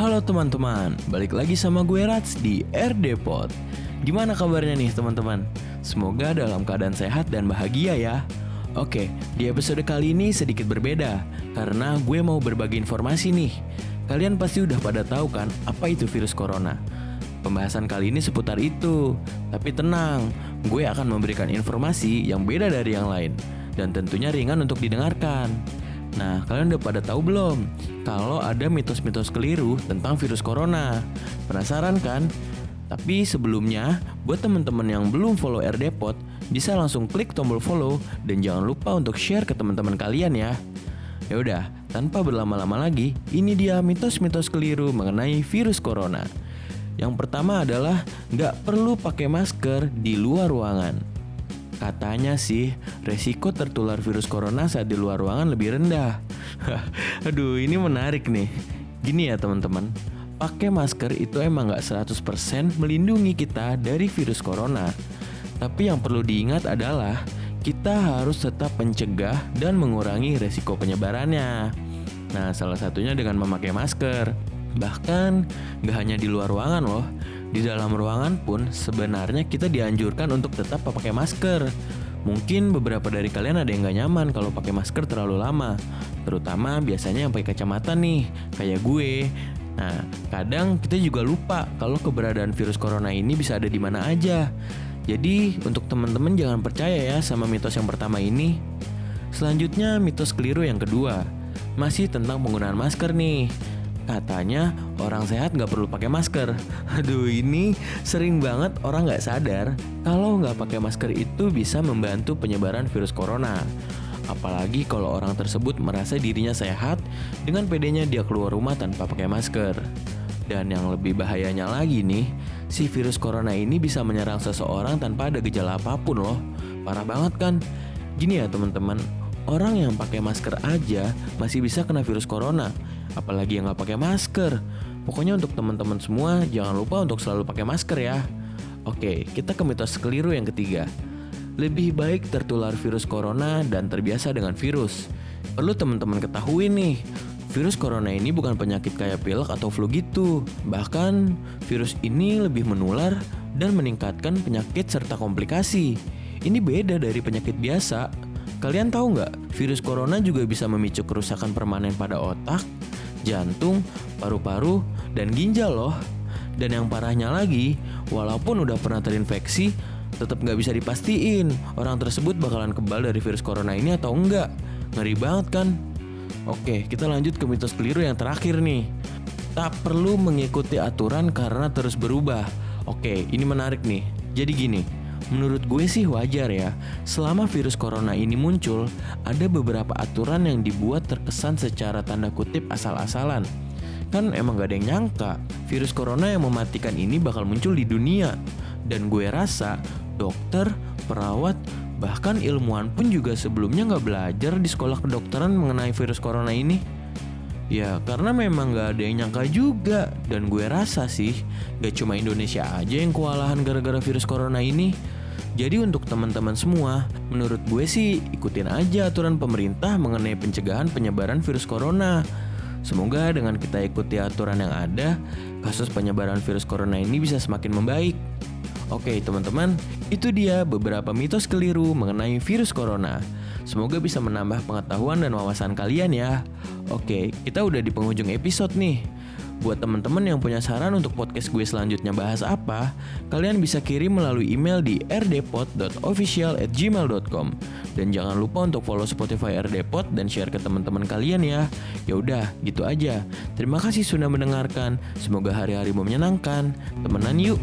Halo teman-teman, balik lagi sama gue Rats di RD Pod. Gimana kabarnya nih teman-teman? Semoga dalam keadaan sehat dan bahagia ya. Oke, di episode kali ini sedikit berbeda karena gue mau berbagi informasi nih. Kalian pasti udah pada tahu kan apa itu virus corona. Pembahasan kali ini seputar itu. Tapi tenang, gue akan memberikan informasi yang beda dari yang lain dan tentunya ringan untuk didengarkan. Nah, kalian udah pada tahu belum kalau ada mitos-mitos keliru tentang virus corona? Penasaran kan? Tapi sebelumnya, buat teman-teman yang belum follow RDPod, bisa langsung klik tombol follow dan jangan lupa untuk share ke teman-teman kalian ya. Ya udah, tanpa berlama-lama lagi, ini dia mitos-mitos keliru mengenai virus corona. Yang pertama adalah nggak perlu pakai masker di luar ruangan. Katanya sih, resiko tertular virus corona saat di luar ruangan lebih rendah. Aduh, ini menarik nih. Gini ya teman-teman, pakai masker itu emang gak 100% melindungi kita dari virus corona. Tapi yang perlu diingat adalah kita harus tetap mencegah dan mengurangi resiko penyebarannya. Nah, salah satunya dengan memakai masker. Bahkan, gak hanya di luar ruangan loh, di dalam ruangan pun sebenarnya kita dianjurkan untuk tetap pakai masker. Mungkin beberapa dari kalian ada yang gak nyaman kalau pakai masker terlalu lama, terutama biasanya yang pakai kacamata nih, kayak gue. Nah, kadang kita juga lupa kalau keberadaan virus corona ini bisa ada di mana aja. Jadi, untuk teman-teman jangan percaya ya sama mitos yang pertama ini. Selanjutnya, mitos keliru yang kedua, masih tentang penggunaan masker nih. Katanya orang sehat nggak perlu pakai masker. Aduh ini sering banget orang nggak sadar kalau nggak pakai masker itu bisa membantu penyebaran virus corona. Apalagi kalau orang tersebut merasa dirinya sehat dengan pedenya dia keluar rumah tanpa pakai masker. Dan yang lebih bahayanya lagi nih, si virus corona ini bisa menyerang seseorang tanpa ada gejala apa pun loh. Parah banget kan? Gini ya teman-teman, orang yang pakai masker aja masih bisa kena virus corona apalagi yang nggak pakai masker. Pokoknya untuk teman-teman semua jangan lupa untuk selalu pakai masker ya. Oke, kita ke mitos keliru yang ketiga. Lebih baik tertular virus corona dan terbiasa dengan virus. Perlu teman-teman ketahui nih, virus corona ini bukan penyakit kayak pilek atau flu gitu. Bahkan, virus ini lebih menular dan meningkatkan penyakit serta komplikasi. Ini beda dari penyakit biasa. Kalian tahu nggak, virus corona juga bisa memicu kerusakan permanen pada otak, jantung, paru-paru, dan ginjal loh. Dan yang parahnya lagi, walaupun udah pernah terinfeksi, tetap nggak bisa dipastiin orang tersebut bakalan kebal dari virus corona ini atau enggak. Ngeri banget kan? Oke, kita lanjut ke mitos keliru yang terakhir nih. Tak perlu mengikuti aturan karena terus berubah. Oke, ini menarik nih. Jadi gini, Menurut gue sih wajar ya, selama virus corona ini muncul, ada beberapa aturan yang dibuat terkesan secara tanda kutip asal-asalan. Kan emang gak ada yang nyangka, virus corona yang mematikan ini bakal muncul di dunia. Dan gue rasa, dokter, perawat, bahkan ilmuwan pun juga sebelumnya gak belajar di sekolah kedokteran mengenai virus corona ini. Ya karena memang gak ada yang nyangka juga Dan gue rasa sih Gak cuma Indonesia aja yang kewalahan gara-gara virus corona ini Jadi untuk teman-teman semua Menurut gue sih ikutin aja aturan pemerintah mengenai pencegahan penyebaran virus corona Semoga dengan kita ikuti aturan yang ada Kasus penyebaran virus corona ini bisa semakin membaik Oke teman-teman, itu dia beberapa mitos keliru mengenai virus corona. Semoga bisa menambah pengetahuan dan wawasan kalian ya. Oke, kita udah di penghujung episode nih. Buat teman-teman yang punya saran untuk podcast gue selanjutnya bahas apa, kalian bisa kirim melalui email di rdpod.official@gmail.com. Dan jangan lupa untuk follow Spotify RDPod dan share ke teman-teman kalian ya. Ya udah, gitu aja. Terima kasih sudah mendengarkan. Semoga hari-harimu menyenangkan. Temenan yuk.